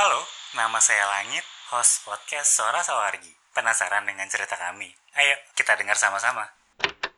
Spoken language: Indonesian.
Halo, nama saya Langit, host podcast Sora Sawargi. Penasaran dengan cerita kami? Ayo, kita dengar sama-sama.